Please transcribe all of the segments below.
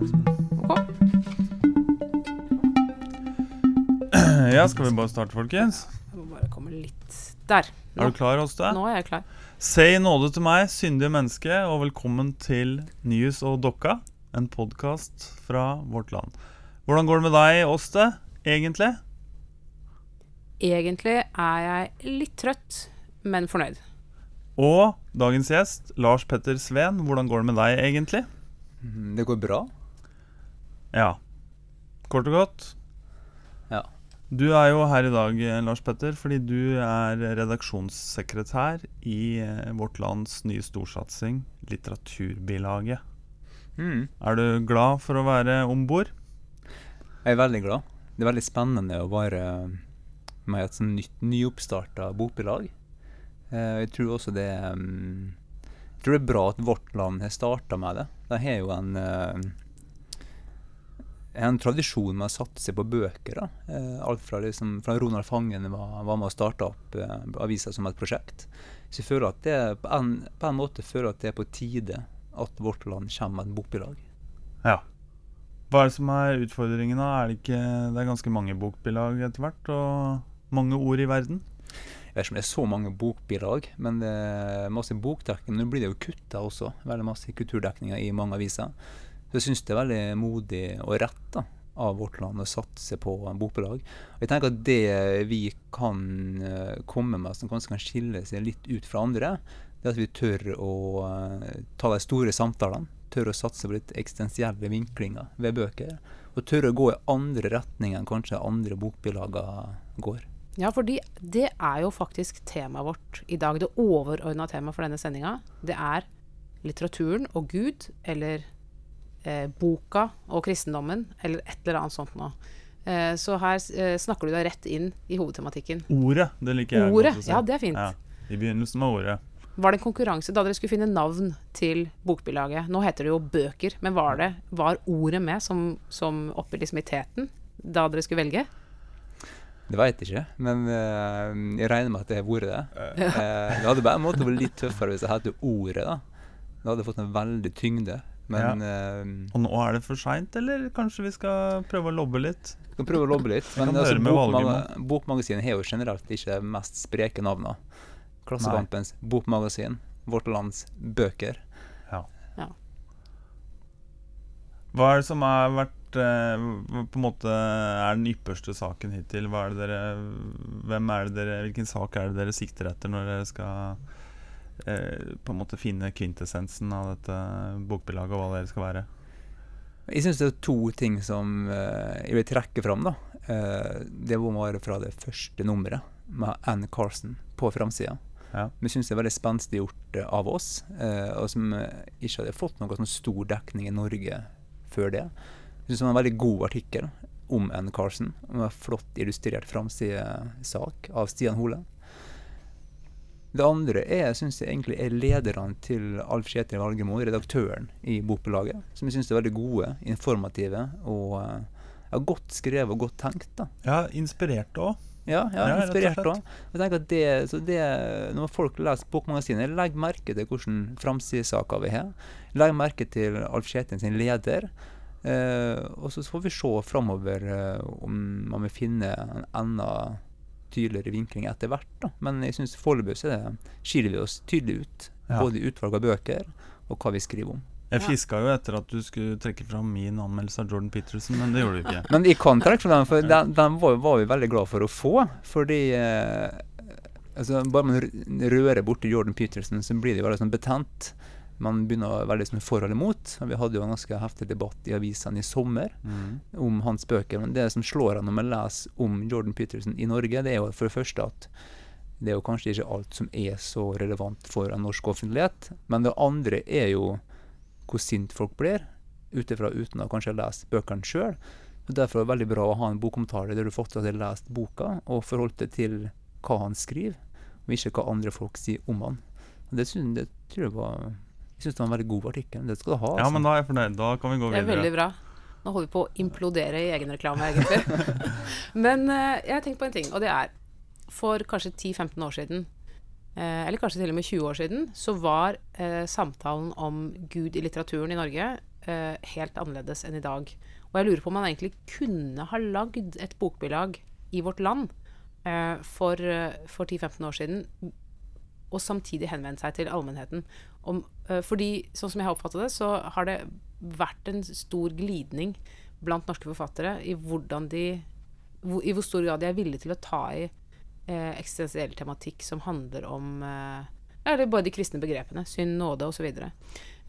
Ok. Ja, skal vi bare starte, folkens? Jeg må bare komme litt Der. Er du klar, Åste? Nå er jeg klar. Si nåde til meg, syndige menneske, og velkommen til Nyhus og Dokka, en podkast fra vårt land. Hvordan går det med deg, Åste, egentlig? Egentlig er jeg litt trøtt, men fornøyd. Og dagens gjest, Lars Petter Sveen, hvordan går det med deg, egentlig? Det går bra. Ja. Kort og godt. Ja. Du er jo her i dag, eh, Lars Petter, fordi du er redaksjonssekretær i eh, Vårt Lands nye storsatsing, Litteraturbilaget. Mm. Er du glad for å være om bord? Jeg er veldig glad. Det er veldig spennende å være med et sånn nytt, nyoppstarta bokbilag. Eh, Jeg tror også det mm, Jeg tror det er bra at Vårt Land har starta med det. De har jo en en tradisjon med å satse på bøker. da. Eh, alt fra, liksom, fra Ronald Fangen var, var med å starte opp eh, avisa som et prosjekt. Så jeg føler at det på, en, på en måte føler at det er på tide at Vårt Land kommer med et bokbilag. Ja. Hva er det som er utfordringen, da? Er det ikke Det er ganske mange bokbilag etter hvert, og mange ord i verden? Jeg vet ikke om det er så mange bokbilag, men det er masse bokdekning. Men nå blir det jo kutta også. Veldig masse kulturdekninger i mange aviser. Så jeg syns det er veldig modig og rett da, av vårt land å satse på bokbelag. Og jeg tenker at det vi kan eh, komme med som kanskje kan skille seg litt ut fra andre, det er at vi tør å eh, ta de store samtalene. Tør å satse på litt eksistensielle vinklinger ved bøker. Og tør å gå i andre retninger enn kanskje andre bokbilager går. Ja, fordi det er jo faktisk temaet vårt i dag. Det overordna temaet for denne sendinga. Det er litteraturen og Gud, eller eh, boka og kristendommen, eller et eller annet sånt noe. Eh, så her eh, snakker du deg rett inn i hovedtematikken. Ordet, det liker jeg Ordet, godt å si. ja, det er fint. Ja, I begynnelsen med ordet. Var det en konkurranse da dere skulle finne navn til bokbilaget? Nå heter det jo bøker, men var, det, var ordet med som, som oppe liksom i teten da dere skulle velge? Det veit jeg ikke, men eh, jeg regner med at det har vært det. Uh. det hadde bare måttet vært litt tøffere hvis jeg hadde Ordet. da. Det hadde fått en veldig tyngde. Men ja. Og nå er det for seint, eller kanskje vi skal prøve å lobbe litt? vi kan prøve å lobbe litt. Men altså, valget Bokmagasinet har jo generelt ikke de mest spreke navnene. Klassekampens bokmagasin, Vårt Lands bøker. Ja. Ja. Hva er det som har vært eh, på en måte er den ypperste saken hittil? Hva er det dere, hvem er det dere, hvilken sak er det dere sikter etter når dere skal eh, på en måte finne kvintessensen av dette bokbilaget, og hva dere skal være? Jeg syns det er to ting som eh, jeg vil trekke fram. da. Eh, det være fra det første nummeret, med Ann Carson på framsida. Ja. Vi syns det er veldig spenstig gjort eh, av oss, eh, og som ikke hadde fått noe sånn stor dekning i Norge før det. Jeg syns det var en veldig god artikkel om Ann Carson. En flott illustrert framsidesak av Stian Hole. Det andre er, synes jeg egentlig er lederne til Alf Kjetil Valgemo, redaktøren i Bokbelaget, som jeg syns er veldig gode, informative og eh, ja, godt skrevet og godt tenkt. da. Ja, inspirert òg. Ja, ja, Ja, inspirert òg. Det, når folk leser Bokmagasinet, legg merke til hvordan framsidesaker vi har. Legg merke til Alf Kjetil sin leder. Eh, og så får vi se framover eh, om man vil finne en enda tydeligere vinkling etter hvert. da. Men jeg syns foreløpig er skiller vi oss tydelig ut. Ja. Både i utvalg av bøker og hva vi skriver om. Jeg fiska jo etter at du skulle trekke fram min anmeldelse av Jordan Peterson, men det gjorde du ikke. Men jeg kan trekke fra den, for den, den var, var vi veldig glad for å få. Fordi eh, altså, bare man rører borti Jordan Peterson, så blir det veldig sånn betent. Man begynner å være liksom for eller imot. Vi hadde jo en ganske heftig debatt i avisene i sommer Mm. om hans bøker. Men det som slår an når man leser om Jordan Peterson i Norge, det er jo for det første at det er jo kanskje ikke alt som er så relevant for en norsk offentlighet. Men det andre er jo hvor sint folk blir, ut ifra uten å kanskje ha lest bøkene sjøl. Derfor er det veldig bra å ha en bokomtale der du faktisk har lest boka og forholdt deg til hva han skriver, og ikke hva andre folk sier om han. Det, det tror jeg var Jeg syns det var en veldig god artikkel. Det skal du ha. Ja, altså. men da er jeg fornøyd. Da kan vi gå videre. Det er veldig bra. Nå holder vi på å implodere i egenreklame, egentlig. Men eh, jeg har tenkt på en ting, og det er For kanskje 10-15 år siden, eh, eller kanskje til og med 20 år siden, så var eh, samtalen om Gud i litteraturen i Norge eh, helt annerledes enn i dag. Og jeg lurer på om man egentlig kunne ha lagd et bokbilag i vårt land eh, for, eh, for 10-15 år siden, og samtidig henvendt seg til allmennheten. Om, eh, fordi sånn som jeg har oppfattet det, så har det vært en stor glidning blant norske forfattere i hvordan de hvor, I hvor stor grad de er villige til å ta i eh, eksistensiell tematikk som handler om eh, Eller bare de kristne begrepene. Synd, nåde osv.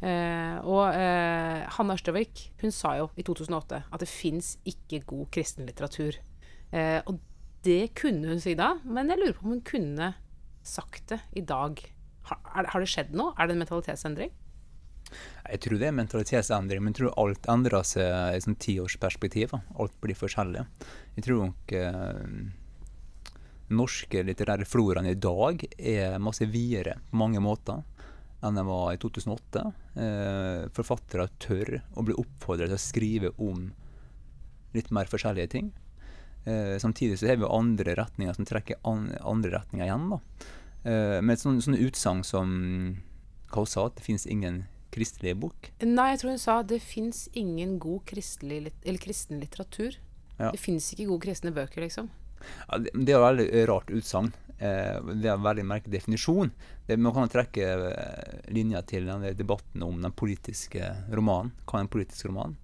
Eh, og eh, Hanne Ørstavik hun sa jo i 2008 at det fins ikke god kristen litteratur. Eh, og det kunne hun si da, men jeg lurer på om hun kunne sagt det i dag. Har, har det skjedd noe? Er det en mentalitetsendring? Jeg tror det er mentalitetsendring, men jeg tror alt endrer seg i sånn tiårsperspektiv. Alt blir forskjellig. Jeg tror nok eh, norske litterære floraen i dag er masse videre på mange måter enn den var i 2008. Eh, forfattere tør å bli oppfordret til å skrive om litt mer forskjellige ting. Eh, samtidig så har vi andre retninger som trekker an, andre retninger igjen. da. Eh, med et sånt, sånt utsagn som hva hun sa, at det finnes ingen kristelig bok. Nei, jeg tror hun sa det fins ingen god kristelig, eller kristen litteratur. Ja. Det fins ikke gode kristne bøker, liksom. Ja, det, det er et veldig rart utsagn. Eh, det er en veldig merkelig definisjon. Det, man kan trekke linja til denne debatten om den politiske romanen. Hva er en politisk roman?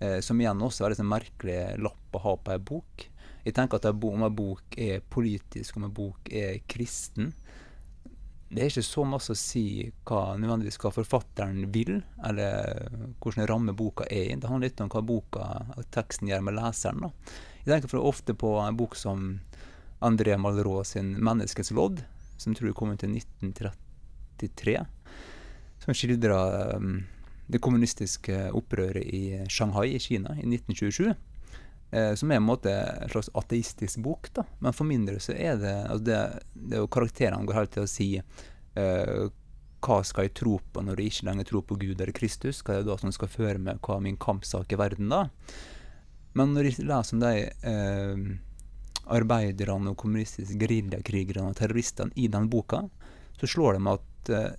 Eh, som igjen også er en sånn merkelig lapp å ha på ei bok. Jeg tenker at om en bok er politisk, om en bok er kristen Det er ikke så masse å si hva nødvendigvis hva forfatteren vil, eller hvordan ramme boka er i. Det handler litt om hva boka og teksten gjør med leseren. da. Jeg tenker for ofte på en bok som André Malraux sin 'Menneskets lodd', som tror jeg kom ut i 1933. Som skildrer um, det kommunistiske opprøret i Shanghai i Kina i 1927. Eh, som er en måte en slags ateistisk bok. da. Men for min del så er det altså det, det er jo Karakterene går helt til å si eh, hva skal jeg tro på når jeg ikke lenger tror på Gud eller Kristus? Hva er det da som skal føre meg? Hva er min kampsak i verden da? Men når jeg leser om de eh, arbeiderne og kommunistiske geriljakrigerne og terroristene i den boka, så slår det meg at eh,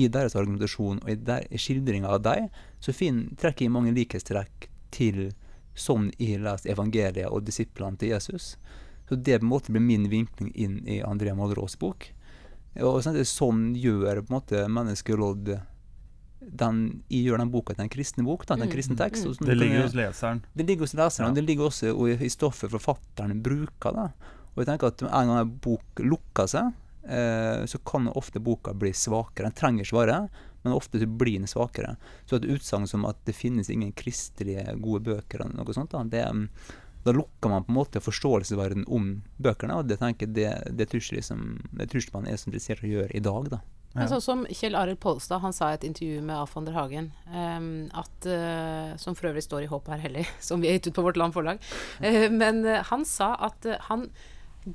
i deres argumentasjon og i, der, i skildringa av dem, så fin, trekker jeg mange likhetstrekk til sånn jeg les evangeliet og disiplene til Jesus. Så det på en måte blir min vinkling inn i Andrea Malraux bok. Og sånn, sånn gjør på en måte menneskelodd den, jeg gjør den boka til en kristen bok, da, til en Mm, kristen tekst. mm. og sånn Det ligger hos leseren. det ligger hos leseren, Ja. og det ligger også i, i stoffet forfatteren bruker. Da. Og jeg tenker at En gang en bok lukker seg, eh, så kan ofte boka bli svakere. Den trenger ikke være, men ofte så blir den svakere. Så et utsagn som at det finnes ingen kristelige gode bøker, eller noe sånt, da, det, da lukker man på en måte forståelsesverdenen om bøkene. Og det tenker jeg, det, det tror liksom, det tror ikke man er så interessert i å gjøre i dag. da. Ja. sånn som Kjell Arild Pollestad, han sa i et intervju med Alf Ander Hagen, um, at, uh, som for øvrig står i Håp er hellig, som vi har gitt ut på Vårt Land forlag, uh, men uh, han sa at han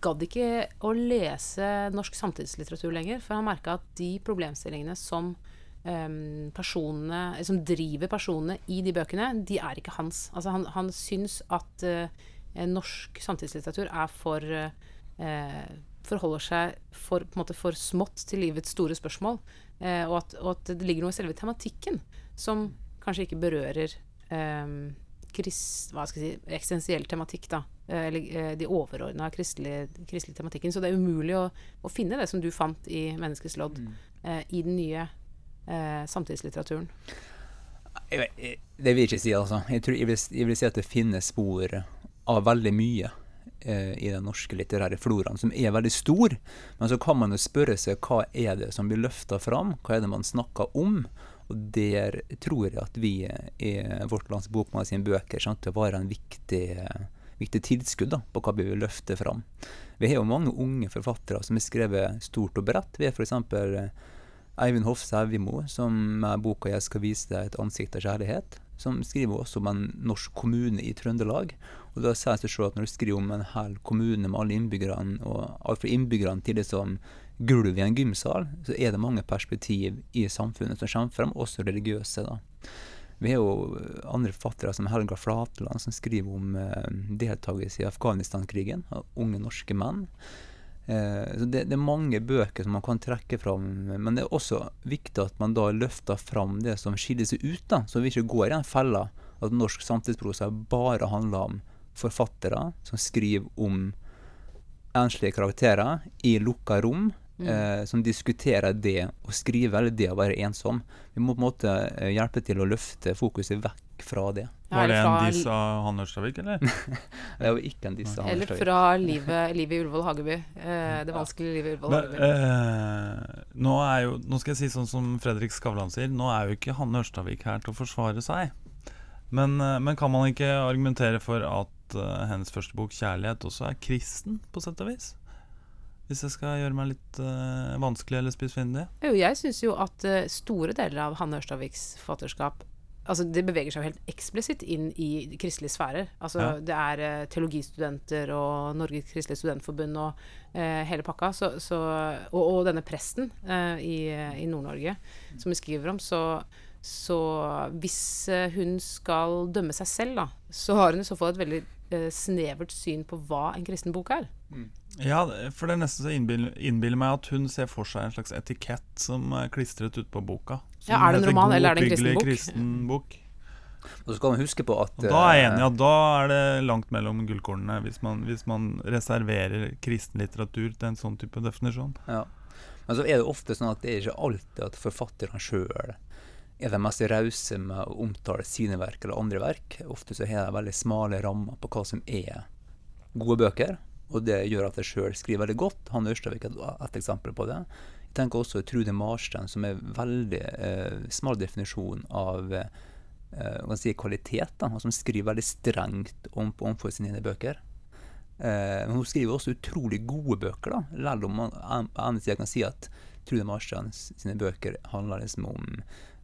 gadd ikke å lese norsk samtidslitteratur lenger, for han merka at de problemstillingene som ehm, personene, som driver personene i de bøkene, de er ikke hans. Altså han, han syns at uh, norsk samtidslitteratur er for uh, forholder seg for, på en måte for smått til livets store spørsmål. Uh, og, at, og at det ligger noe i selve tematikken som kanskje ikke berører eh, krist, hva skal jeg si, eksistensiell tematikk, da. Eller de overordna kristelige, kristelige tematikken. Så det er umulig å, å finne det som du fant i 'Menneskets lodd', eh, i den nye eh, samtidslitteraturen. Jeg, jeg, det vil jeg ikke si, altså. Jeg, tror, jeg, vil, jeg vil si at det finnes spor av veldig mye eh, i den norske litterære floraen, som er veldig stor. Men så kan man jo spørre seg hva er det som blir løfta fram? Hva er det man snakker om? Og der tror jeg at vi i Vårt Lands Bokmagasin Bøker kommer til å være en viktig, viktig tilskudd da, på hva vi vil løfte fram. Vi har jo mange unge forfattere som har skrevet stort og bredt. Vi har f.eks. Eivind Hoff Evjemo, som med boka 'Jeg skal vise deg et ansikt av kjærlighet', som skriver også om en norsk kommune i Trøndelag. Og da sier det seg at når du skriver om en hel kommune med alle innbyggerne, og alt fra innbyggerne til det som gulvet i en gymsal, så er det mange perspektiv i samfunnet som kommer frem, også religiøse. da. Vi har jo andre forfattere som Helga Flatland, som skriver om eh, deltakelse i Afghanistan-krigen av unge norske menn. Eh, så det, det er mange bøker som man kan trekke fram, men det er også viktig at man da løfter fram det som skiller seg ut, da, så vi ikke går i den fella at norsk samtidsprosa bare handler om forfattere som skriver om enslige karakterer i lukka rom, Mm. eh, som diskuterer det å skrive eller det å være ensom. Vi må på en måte eh, hjelpe til å løfte fokuset vekk fra det. Ja, Var det en diss av Hanne Ørstavik, eller? Det jo ikke en diss av Hanne Ørstavik. Eller fra livet, livet i Ullevål Hageby. Eh, det vanskelige livet i Ullevål Hageby. eh, nå, er jo, nå skal jeg si sånn som Fredrik Skavlan sier, nå er jo ikke Hanne Ørstavik her til å forsvare seg. Men, eh, men kan man ikke argumentere for at uh, hennes første bok, 'Kjærlighet', også er kristen, på sett og vis? Hvis jeg skal gjøre meg litt uh, vanskelig eller spissfindig? Jo, jeg syns jo at uh, store deler av Hanne Ørstaviks forfatterskap Altså, det beveger seg jo helt eksplisitt inn i kristelige sfærer. Altså, Ja. det er eh, teologistudenter og Norges Kristelige Studentforbund og eh, hele pakka. Så, så, og, og denne presten eh, i, i Nord-Norge som vi skriver om. Så, så hvis eh, hun skal dømme seg selv, da, så har hun i så fall et veldig snevert syn på hva en kristen bok er. Ja, for det er nesten så innbiller, innbiller meg at hun ser for seg en slags etikett som er klistret ut på boka. Ja, er det en roman, eller er det en kristen bok? kristen bok. Og så skal man huske på at Og da er jeg eh, enig, ja, da er det langt mellom gullkornene hvis man, hvis man reserverer kristen litteratur til en sånn type definisjon. Ja. Men så er det ofte sånn at det er ikke alltid at forfatterne sjøl er de mest rause med å omtale sine verk eller andre verk. Ofte så har de veldig smale rammer på hva som er gode bøker, og det gjør at jeg sjøl skriver veldig godt. Han Ørstavik er et, eksempel på det. Jeg tenker også Trude Marstein, som er veldig eh, smal definisjon av eh, si, kvalitet, da, som skriver veldig strengt om, omfor sine egne bøker. Eh, men hun skriver også utrolig gode bøker, da. Selv om man en- på ene sida kan si at Trude Marstein sine bøker handler liksom om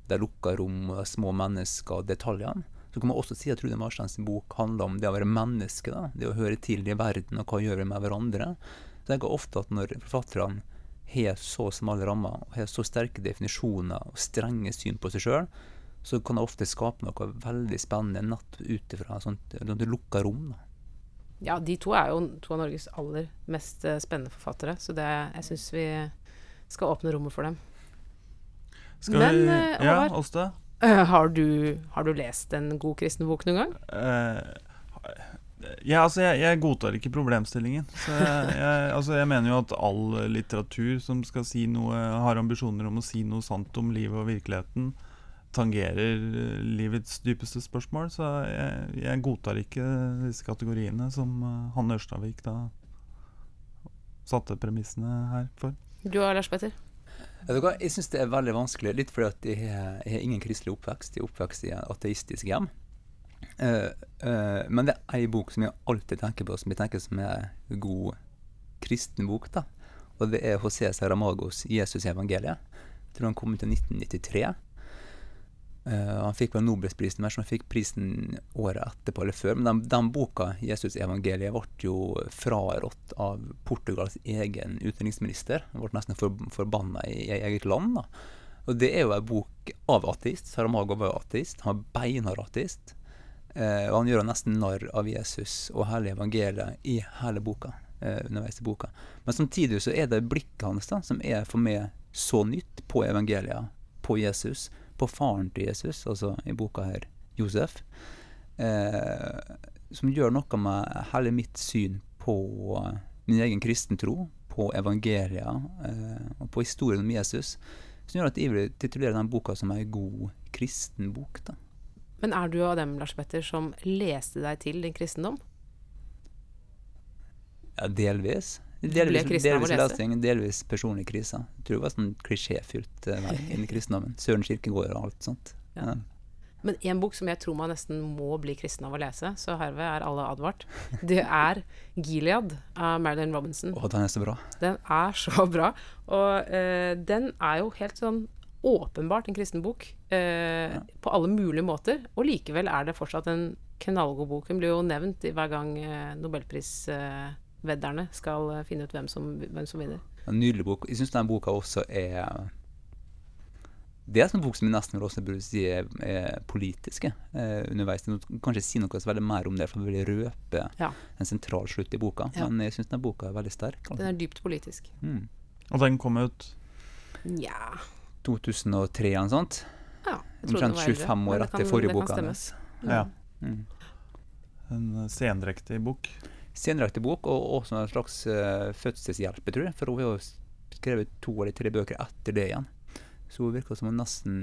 det lukka rom små mennesker og detaljene. Så kan man også si at Trude Marstens bok handler om det å være menneske, da. Det å høre til i verden, og hva gjør vi med hverandre. Så jeg tenker ofte at når forfatterne har så smale rammer, og har så sterke definisjoner og strenge syn på seg sjøl, så kan det ofte skape noe veldig spennende natt ut ifra sånt, sånt lukka rom. da. Ja, de to er jo to av Norges aller mest eh, spennende forfattere, så det, jeg syns vi skal åpne rommet for dem. Skal Men, vi, uh, ja, Åste? Uh, har, du, har du lest en god kristen bok noen gang? Uh, ja, altså, jeg, jeg godtar ikke problemstillingen. Så jeg, jeg, altså, jeg mener jo at all litteratur som skal si noe, har ambisjoner om å si noe sant om livet og virkeligheten, tangerer eh, livets dypeste spørsmål. Så jeg, jeg godtar ikke disse kategoriene som Hanne Ørstavik da satte premissene her for. Du og Lars Petter? Jeg syns det er veldig vanskelig, litt fordi at jeg har, ingen kristelig oppvekst. Jeg er oppvekst i et ateistisk hjem. Uh, uh, men det er ei bok som jeg alltid tenker på, som jeg tenker som er god kristen bok. da. Og det er José Saramagos 'Jesus i evangeliet'. Jeg tror han kom ut i 1993. Eh, han fikk vel Nobelsprisen, men han fikk prisen året etterpå eller før. Men den, den boka, 'Jesus evangeliet', ble jo frarådt av Portugals egen utenriksminister. Han ble nesten for, forbanna i, i eget land. da. Og det er jo en bok av ateist. Saramago var jo ateist. Han var beinhard ateist. Uh, og han gjør nesten narr av Jesus og hele evangeliet i hele boka. Uh, underveis i boka. Men samtidig så er det blikket hans da, som er for meg så nytt på evangeliet, på Jesus, på faren til Jesus, altså i boka her, Josef, eh, som gjør noe med hele mitt syn på eh, min egen kristentro, på evangeliet eh, og på historien om Jesus, som gjør at jeg vil titulere den boka som ei god kristen bok. da. Men er du av dem, Lars Petter, som leste deg til din kristendom? Ja, delvis. Delvis, delvis lesing, delvis personlig krise. Jeg tror det var sånn klisjéfylt vei inn i kristendommen. Søren Kirkegård og alt sånt. Ja. Ja. Men en bok som jeg tror man nesten må bli kristen av å lese, så herved er alle advart, det er 'Gilead' av Marilyn Robinson. Å, den er så bra. Den er så bra. Og eh, den er jo helt sånn åpenbart en kristen bok eh, på alle mulige måter. Og likevel er det fortsatt en knallgod bok. Hun blir jo nevnt i hver gang eh, nobelprisvedderne skal eh, finne ut hvem som, hvem som vinner. En nydelig bok. Jeg syns den boka også er Det er en bok som jeg nesten vil også burde si er, er politisk eh, underveis. Du kan kanskje si noe så veldig mer om det, for det vil røpe Ja. en sentral slutt i boka. Ja. Men jeg syns denne boka er veldig sterk. Den er dypt politisk. Mm. Og den kom ut Nja 2003 eller noe sånt. Ja, jeg Omtrent den var eldre, 25 år det etter forrige det kan boka stemme. hennes. Ja. Mm. en sendrektig bok. Senere bok, og også en slags uh, fødselshjelp, tror jeg. For hun har jo skrevet to eller tre bøker etter det igjen. Så hun virker som hun nesten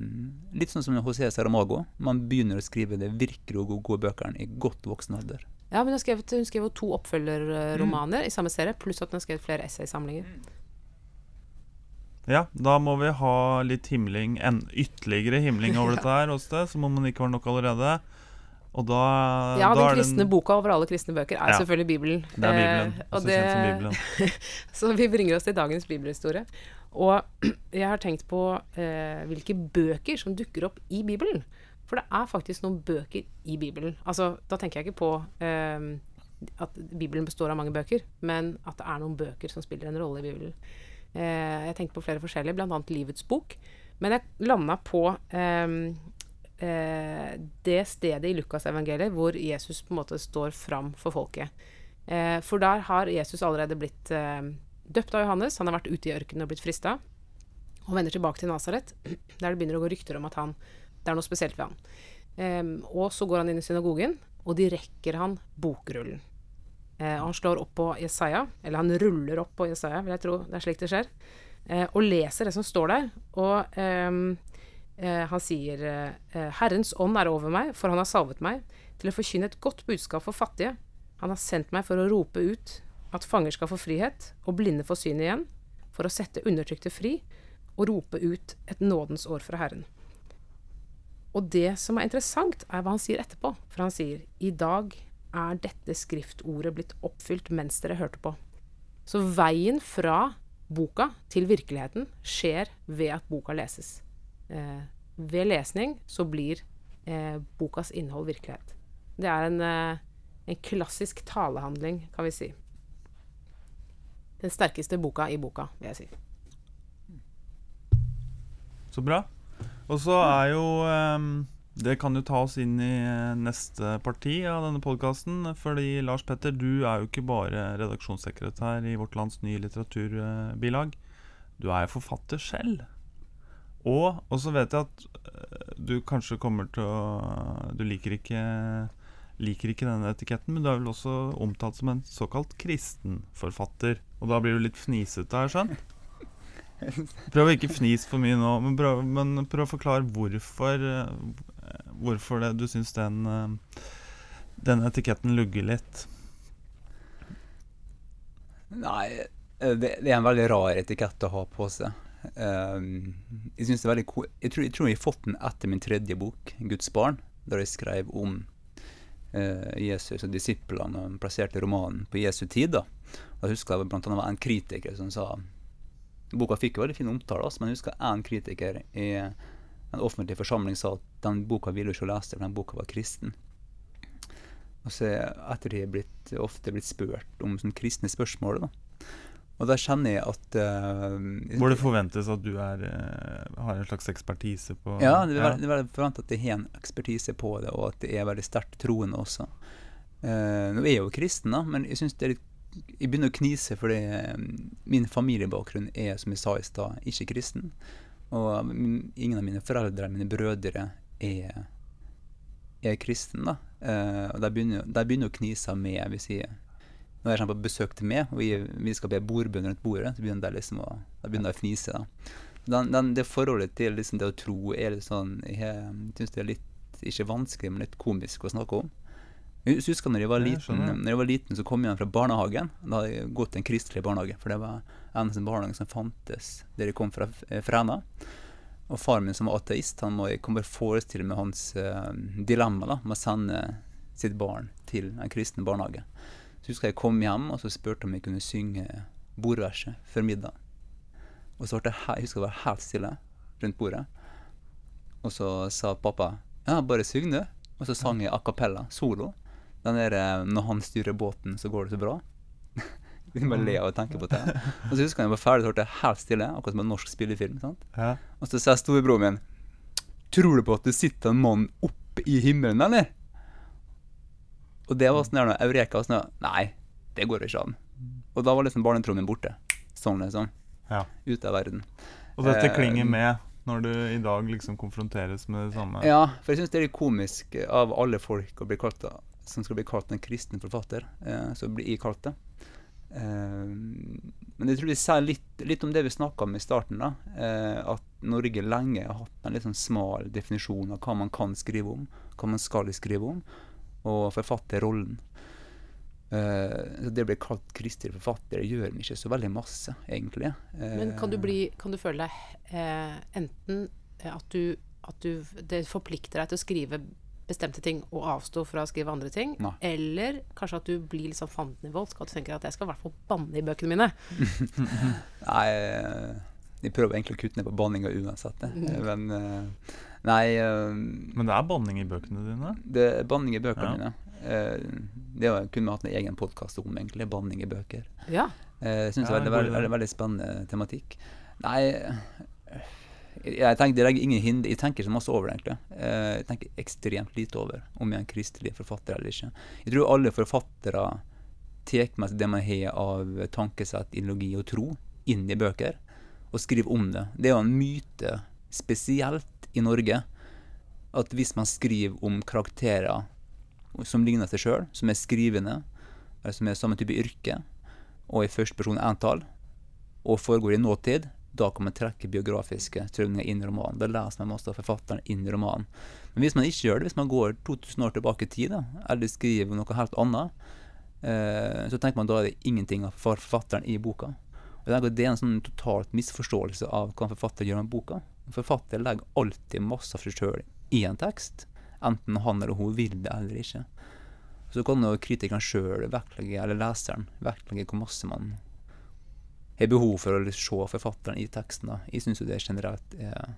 Litt sånn som José Saramago. Man begynner å skrive det virkelig gode, gode bøkene i godt voksen alder. Ja, men hun skrev, hun skrev jo to oppfølgerromaner i samme serie, pluss at hun har skrevet flere essaysamlinger. Ja, da må vi ha litt himling, en ytterligere himling over dette her hos det, som om det ikke var nok allerede. Og da, Ja, da den kristne boka over alle kristne bøker er Ja. selvfølgelig Bibelen. Det er Bibelen, Eh, også og kjent som det- Bibelen. Så vi bringer oss til dagens bibelhistorie. Og jeg har tenkt på eh, hvilke bøker som dukker opp i Bibelen. For det er faktisk noen bøker i Bibelen. Altså, da tenker jeg ikke på eh, at Bibelen består av mange bøker, men at det er noen bøker som spiller en rolle i Bibelen. Eh, jeg tenkte på flere forskjellige, bl.a. Livets bok. Men jeg landa på eh, eh, det stedet i Lukasevangeliet hvor Jesus på en måte står fram for folket. Eh, for der har Jesus allerede blitt eh, døpt av Johannes. Han har vært ute i ørkenen og blitt frista. Og vender tilbake til Nasaret, der det begynner å gå rykter om at han, det er noe spesielt ved han. Em, og så går han inn i synagogen, og de rekker han bokrullen. Eh, og han slår opp på Jesaja, eller han ruller opp på Jesaja, vil jeg tro. Det er slik det skjer. Eh, og leser det som står der. Og eh, han sier eh, Herrens ånd er over meg, for han har salvet meg til å forkynne et godt budskap for fattige. Han har sendt meg for å rope ut at fanger skal få frihet, og blinde få syn igjen, for å sette undertrykte fri, og rope ut et nådens år fra Herren. Og det som er interessant, er hva han sier etterpå. For han sier i dag er dette skriftordet blitt oppfylt mens dere hørte på. Så veien fra boka til virkeligheten skjer ved at boka leses. Eh, ved lesning så blir eh, bokas innhold virkelighet. Det er en, eh, en klassisk talehandling, kan vi si. Den sterkeste boka i boka, vil jeg si. Så bra. Og så er jo ehm, Det kan jo ta oss inn i eh, neste parti av denne podkasten. Fordi Lars Petter, du er jo ikke bare redaksjonssekretær i Vårt Lands nye litteraturbilag. Du er jo forfatter selv. Og, og så vet jeg at eh, du kanskje kommer til å Du liker ikke Liker ikke denne etiketten, men du er vel også omtalt som en såkalt kristen forfatter. Og da blir du litt fnisete, har jeg skjønt? Prøv å ikke fnise for mye nå, men prøv, men prøv å forklare hvorfor eh, Hvorfor det, du syns den, eh, den etiketten lugger litt. Nei, det, det er en veldig rar etikett å ha på seg. Um, jeg synes det er veldig jeg, tror, jeg tror jeg har fått den etter min tredje bok, 'Guds barn', der jeg skrev om uh, Jesus og disiplene og plasserte romanen på Jesu tid. da. Jeg husker det annet var en kritiker som sa Boka fikk jo veldig fin omtale, altså, men jeg husker en kritiker i en offentlig forsamling sa at den boka ville ikke lese, for den boka var kristen. Og så etter det er blitt, ofte blitt spurt om sånne kristne spørsmål. da. Og da kjenner jeg at uh, Hvor det forventes at du er, uh, har en slags ekspertise på Ja, det er det veldig forventet at jeg har en ekspertise på det, og at jeg er veldig sterkt troende også. Uh, nå er jeg jo kristen, da, men jeg synes det er litt jeg begynner å knise fordi min familiebakgrunn er, som jeg sa i stad, ikke kristen. Og min, ingen av mine foreldre, mine brødre, er, er kristen, da. Og de begynner, de begynner å knise med hvis jeg når jeg kommer på besøk til meg, og vi, vi skal be bordbønn rundt bordet, så begynner de liksom å, begynner å fnise. da. Den, den, det forholdet til liksom det å tro er litt sånn Jeg syns det er litt ikke vanskelig, men litt komisk å snakke om. Jeg husker når jeg var liten, jeg når jeg var liten så kom jeg hjem fra barnehagen. Da hadde jeg gått til en kristelig barnehage, for det var eneste barnehage som fantes der jeg kom fra eh, Fræna. Og faren min som var ateist, han må, jeg kan bare forestille meg hans uh, dilemma da, med å sende sitt barn til en kristen barnehage. Så husker jeg kom hjem og så spurte om jeg kunne synge bordverset før middag. Og så ble det, jeg husker det var helt stille rundt bordet. Og så sa pappa ja, bare syng du. Og så sang jeg a cappella, solo. Den der eh, 'Når han styrer båten, så går det så bra'. Jeg bare le av å tenke på det. Og så husker jeg jeg var ferdig, så ble det helt stille, akkurat som en norsk spillefilm. sant? Ja. Og så sa storebroren min Tror du på at det sitter en mann oppe i himmelen, eller? Og det var sånn der Eureka Eureka sånn Nei, det går ikke an. Og da var liksom barnetrommen borte. Sånn liksom. Ja. Ute av verden. Og dette Eh, klinger med når du i dag liksom konfronteres med det samme. Ja, for jeg syns det er litt komisk av alle folk å bli kalt som skal bli kalt en kristen forfatter, eh, så blir jeg kalt det. Eh, men jeg tror det sier litt, litt om det vi snakka om i starten, da. Eh, at Norge lenge har hatt en litt sånn smal definisjon av hva man kan skrive om, hva man skal skrive om, og forfatterrollen. Uh, det å bli kalt kristelig forfatter det gjør meg ikke så veldig masse, egentlig. Men kan du, Eh, bli, kan du føle deg uh, enten at du, at du Det forplikter deg til å skrive bestemte ting og avstå fra å skrive andre ting, Nei. eller kanskje at du blir litt sånn fandenivoldsk, at du tenker at jeg skal i hvert fall banne i bøkene mine. Nei, jeg prøver egentlig å kutte ned på banninga uansett. det. Mm. Men Nei, uh, Men det er banning i bøkene dine? det er banning i bøkene Ja. mine. Uh, Det var- kunne vi hatt en egen podkast om, egentlig. Banning i bøker. Ja. Uh, Jeg syns det er veldig, veldig, veldig, spennende tematikk. Nei eh, jeg tenker, Det legger ingen hinder Jeg tenker ikke masse over det, egentlig. Eh, Jeg tenker ekstremt lite over om jeg er en kristelig forfatter eller ikke. Jeg tror alle forfattere tar med seg det man har av tankesett, ideologi og tro, inn i bøker, og skriver om det. Det er jo en myte, spesielt i Norge, at hvis man skriver om karakterer som ligner seg sjøl, som er skrivende, eller som er samme type yrke, og i første person entall, og foregår i nåtid, da kan man trekke biografiske strømninger inn i romanen. Da leser man masse av forfatteren inn i romanen. Men hvis man ikke gjør det, hvis man går 2000 år tilbake i tid, eller skriver noe helt annet, eh, så tenker man da er det ingenting av forfatteren i boka. Og Det er en sånn totalt misforståelse av hva en forfatter gjør med boka. En forfatter legger alltid masse av seg sjøl i en tekst, enten han eller hun vil det eller ikke. Så kan jo kritikeren sjøl vektlegge, eller leseren, vektlegge hvor masse man har behov for å se forfatteren i teksten. da. Jeg syns jo det generelt er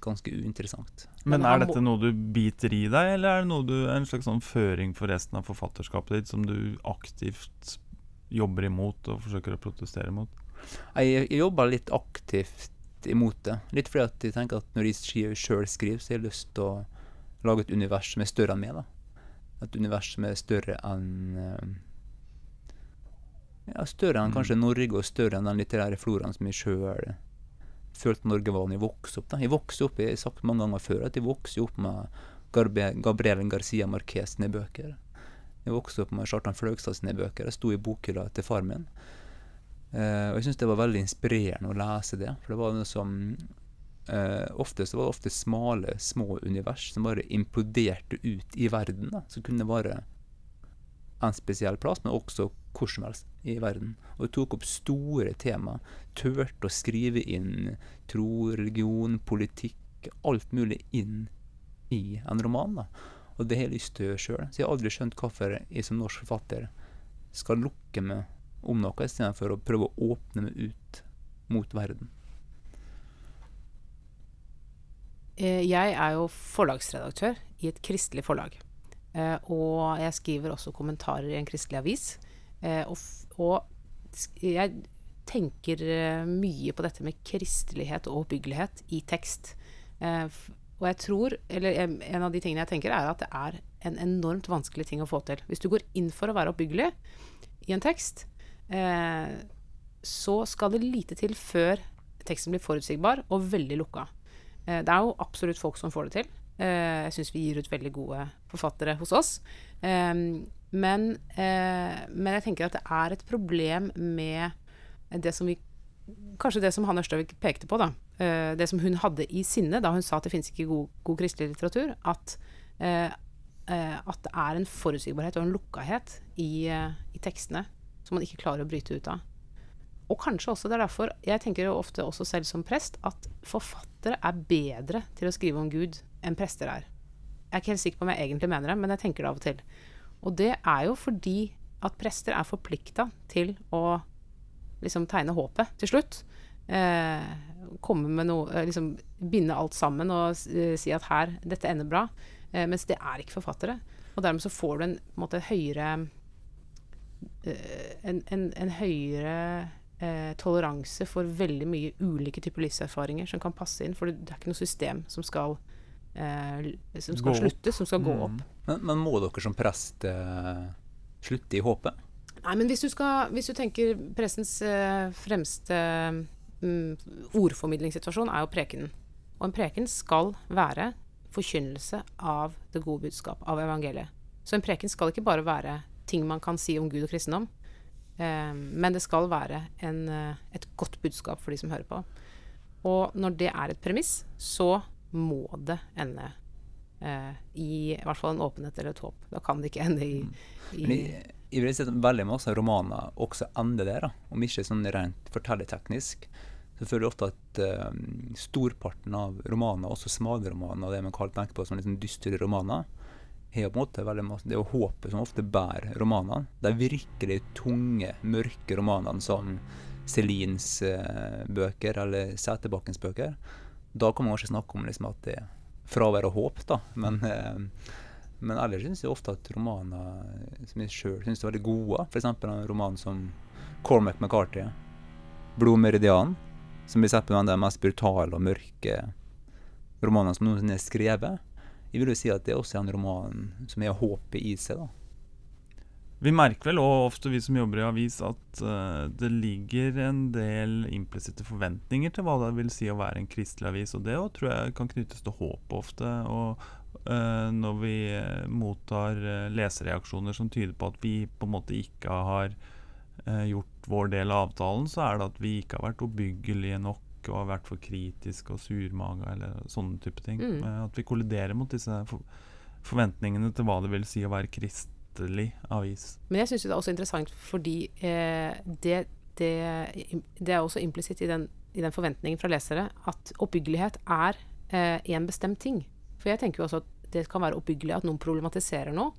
ganske uinteressant. Men Men er dette noe du biter i deg, eller er det noe du, en slags sånn føring for resten av forfatterskapet ditt som du aktivt jobber imot og forsøker å protestere mot? Jeg, jeg jobber litt aktivt imot det. Litt fordi at jeg tenker at når jeg sjøl skriver, så har jeg lyst til å lage et univers som er større enn meg. da. Et univers som er større enn eh, Ja, større enn Mm. kanskje Norge, og større enn den litterære floraen som jeg sjøl følte Norge var da jeg vokste opp. da. Jeg vokste opp, jeg har sagt mange ganger før, at jeg vokste opp med Garbe, Gabriel Garcia Marquez sine bøker. Jeg vokste opp med Chartan Fløgstad sine bøker. Jeg sto i bokhylla til far min. Eh, og jeg syns det var veldig inspirerende å lese det. For det var noe som uh, Ofte så var det ofte smale, små univers som bare imploderte ut i verden. Da. Som kunne være en spesiell plass, men også hvor som helst i verden. Og jeg tok opp store tema. Turte å skrive inn tro, religion, politikk, alt mulig inn i en roman. da. Og det har jeg lyst til sjøl. Så jeg har aldri skjønt hvorfor jeg som norsk forfatter skal lukke meg om noe, istedenfor å prøve å åpne meg ut mot verden. Eh, Jeg er jo forlagsredaktør i et kristelig forlag. Eh, Og jeg skriver også kommentarer i en kristelig avis. Eh, Og, jeg tenker mye på dette med kristelighet og oppbyggelighet i tekst. Og jeg tror, eller en av de tingene jeg tenker, er at det er en enormt vanskelig ting å få til. Hvis du går inn for å være oppbyggelig i en tekst, eh, så skal det lite til før teksten blir forutsigbar og veldig lukka. Eh, Det er jo absolutt folk som får det til. Eh, Jeg syns vi gir ut veldig gode forfattere hos oss. Men, men jeg tenker at det er et problem med det som vi Kanskje det som Hanne Ørstavik pekte på, da. Det som hun hadde i sinne da hun sa at det finnes ikke god, god kristelig litteratur. At, at det er en forutsigbarhet og en lukkahet i, i tekstene som man ikke klarer å bryte ut av. Og kanskje også det er derfor Jeg tenker jo ofte også selv som prest at forfattere er bedre til å skrive om Gud enn prester er. Jeg er ikke helt sikker på om jeg egentlig mener det, men jeg tenker det av og til. Og det er jo fordi at prester er forplikta til å liksom tegne håpet til slutt. Eh, komme med noe eh, Liksom binde alt sammen og eh, si at her, dette ender bra. Eh, mens det er ikke forfattere. Og dermed så får du en, en måte høyere en, en, en høyere eh, toleranse for veldig mye ulike typer livserfaringer som kan passe inn. For det er ikke noe system som skal eh, som skal slutte, som skal gå opp. Mm. Men, men må dere som prest eh, slutte i håpet? Nei, men hvis du, skal, hvis du tenker prestens eh, fremste mm, ordformidlingssituasjon er jo prekenen. Og en preken skal være forkynnelse av det gode budskap, av evangeliet. Så en preken skal ikke bare være ting man kan si om Gud og kristendom, eh, men det skal være en, eh, et godt budskap for de som hører på. Og når det er et premiss, så må det ende eh, i, i hvert fall en åpenhet eller et håp. Da kan det ikke ende i, i Men jeg, jeg vil si at veldig mange romaner også ender der, da. om ikke sånn rent fortellerteknisk. Så føler jeg ofte at eh, storparten av romaner, også smalromaner og det man kan tenke på som liksom dystre romaner, har på en måte veldig masse, Det er jo håpet som ofte bærer romanene. De virkelig tunge, mørke romanene som Celines eh, bøker eller Sæterbakkens bøker. Da kan man kanskje snakke om liksom, at det er fravær av håp, da. Men eh, men ellers syns jeg ofte at romaner som jeg sjøl syns er veldig gode, f.eks. en roman som Cormac McCarthy, 'Blodmeridian', som blir sett på en av de mest brutale og mørke romanene som noensinne er skrevet. Jeg vil jo si at det er også en roman som har håpet i seg. da. Vi merker vel også ofte, vi som jobber i avis, at uh, det ligger en del implisitte forventninger til hva det vil si å være en kristelig avis. Og det også tror jeg kan knyttes til håp ofte. Og uh, når vi eh, mottar lesereaksjoner som tyder på at vi på en måte ikke har gjort vår del av avtalen, så er det at vi ikke har vært oppbyggelige nok og har vært for kritisk og surmaga eller sånne type ting. Mm. Eh, At vi kolliderer mot disse forventningene til hva det vil si å være kristelig avis. Men jeg syns det er også interessant fordi eh, det, det, det er også implisitt i, den- i den forventningen fra lesere at oppbyggelighet er eh, en bestemt ting. For jeg tenker jo også at det kan være oppbyggelig at noen problematiserer noe.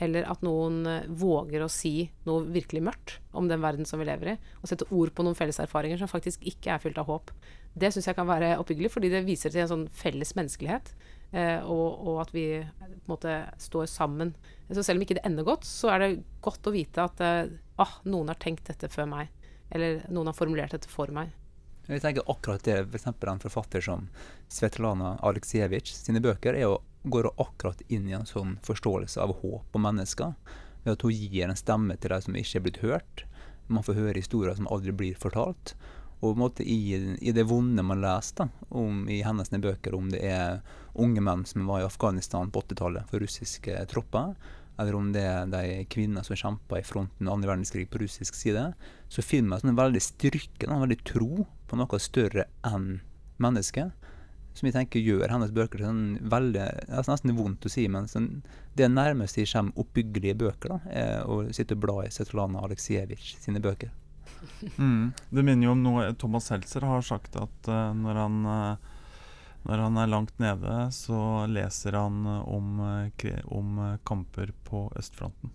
Eller at noen eh, våger å si noe virkelig mørkt om den verden som vi lever i. Og sette ord på noen felles erfaringer som faktisk ikke er fylt av håp. Det syns jeg kan være oppbyggelig, fordi det viser til en sånn felles menneskelighet. Eh, og, og at vi på en måte står sammen. Så selv om ikke det ender godt, så er det godt å vite at eh, ah, noen har tenkt dette før meg. Eller noen har formulert dette for meg. Jeg tenker akkurat det, f.eks. en forfatter som Svetlana Aleksejevitsj sine bøker er jo, går hun akkurat inn i en sånn forståelse av håp og mennesker. Ved at hun gir en stemme til de som ikke er blitt hørt. Man får høre historier som aldri blir fortalt. Og i, i det vonde man leser da, om, i hennes bøker, om det er unge menn som var i Afghanistan på 80-tallet for russiske tropper, eller om det er de kvinner som kjempa i fronten av andre verdenskrig på russisk side, så finner man sånn en veldig styrke, en veldig tro på noe større enn mennesket. Som jeg tenker gjør hennes bøker sånn veldig Det er nesten vondt å si, men sånn, det nærmest de kommer oppbyggelige bøker, da, er å sitte og bla i Svetlana Aleksejevitsj sine bøker. Mm. Det minner jo om noe Thomas Seltzer har sagt, at uh, når, han, uh, når han er langt nede, så leser han eh, om, uh, om eh, kamper på østfronten.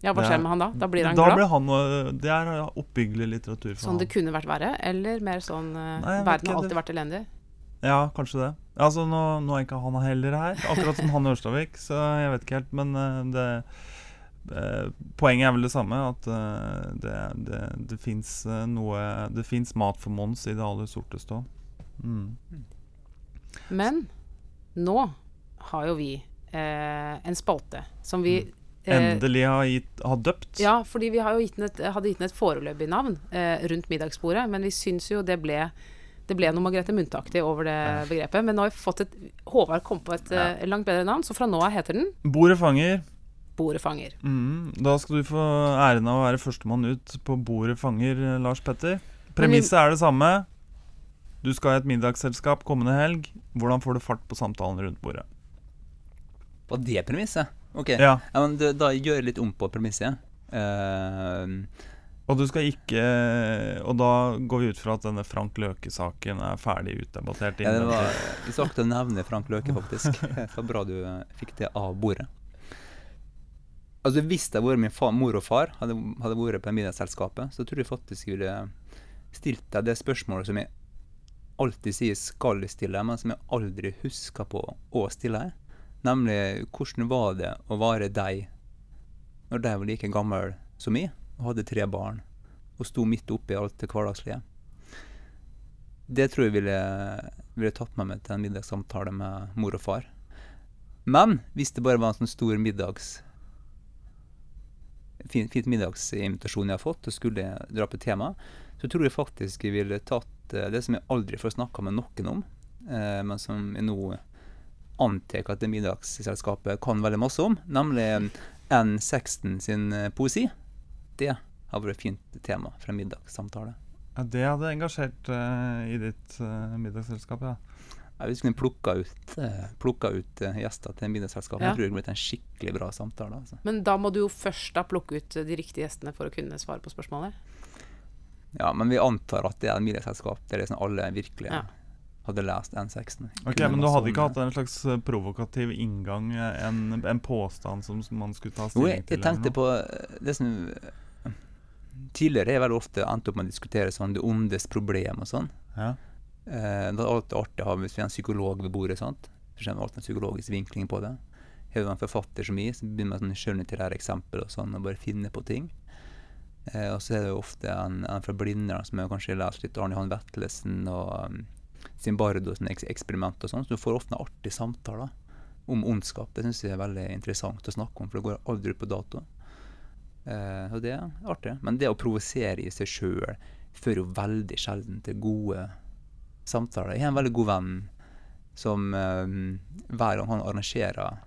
Ja, hva skjer er- med han da? Da blir han da glad? Blir han, eh, det er oppbyggelig litteratur for Sånn det kunne vært verre? Eller mer sånn eh, Nei, verden har alltid det- vært elendig? Ja, kanskje det. Altså, nå, nå er ikke han heller her, akkurat som han i Ørstavik, så jeg vet ikke helt. Men eh, det eh, Poenget er vel det samme, at eh, det, det, det fins noe Det fins mat for Mons i det aller sorteste òg. Mm. Men nå har jo vi eh, en spalte som vi eh, Endelig har, gitt, har døpt. Ja, fordi vi har jo gitt et, hadde gitt den et foreløpig navn eh, rundt middagsbordet, men vi syns jo det ble det ble noe Margrethe Munthe-aktig over det begrepet. Men nå har vi fått et Håvard kom på et ja. langt bedre navn, så fra nå av heter den Bordet fanger. Bordet fanger. Mm. Da skal du få æren av å være førstemann ut på Bordet fanger, eh, Lars Petter. Premisset er det samme. Du skal i et middagsselskap kommende helg. Hvordan får du fart på samtalen rundt bordet? Var det premisset? Ok. Ja, Ja, men da gjør jeg litt om på premisset. Eh, Og du skal ikke Og da går vi ut fra at denne Frank Løke-saken er ferdig utdebattert. ja, det var skal akkurat nevne Frank Løke, faktisk. Det var bra du fikk det av bordet. Altså Hvis det hadde vært min far, mor og far hadde, hadde vært på middagsselskapet, så tror jeg faktisk jeg ville stilt deg det spørsmålet som jeg alltid sier skal stille, men som jeg aldri husker på å stille. Nemlig hvordan var det å være deg når de var like gammel som meg hadde tre barn og sto midt oppi alt det hverdagslige? det tror jeg ville, ville tatt med til en middagssamtale med mor og far. Men hvis det bare var en sånn stor middags fin, fint middagsinvitasjon jeg har fått, og skulle dra på tema, så tror jeg faktisk jeg ville tatt eh, det som jeg aldri får snakka med noen om, eh, men som jeg nå antar at det middagsselskapet kan veldig masse om, nemlig N. Sexton sin eh, poesi. Det har vært et fint tema for en middagssamtale. Ja, det hadde engasjert uh, i ditt uh, middagsselskap, ja. Ja, hvis vi kunne plukka ut, uh, plukka ut uh, gjester til middagsselskapet, Ja. tror jeg det blitt en skikkelig bra samtale. Altså. Men da må du jo først da plukke ut de riktige gjestene for å kunne svare på spørsmålet. Ja, men vi antar at det er et middagsselskap der liksom alle virkelig Ja. hadde lest N16. Ok, Men du hadde ikke hatt en slags provokativ inngang, en, en påstand som man skulle ta stilling til? til? jeg tenkte på det som Tidligere har jeg veldig ofte endt opp med å diskutere sånn det ondes problem og sånn. Ja. Eh, det er alltid artig å ha hvis vi har en psykolog ved bordet. sant? Så kommer alltid en psykologisk vinkling på det. Har du en forfatter som meg, så begynner med sånne skjønnlitterære eksempler og sånn, og bare finne på ting. Eh, og så er det jo ofte en, en fra Blindern som har kanskje lest litt Arne Johan Vetlesen og um, sin sine eks og sånn, så du får ofte en artig samtale om ondskap. Det syns jeg er veldig interessant å snakke om, for det går aldri ut på dato. Eh, og det er artig. Men det å provosere i seg sjøl fører jo veldig sjelden til gode samtaler. Jeg har en veldig god venn som uh, hver gang han arrangerer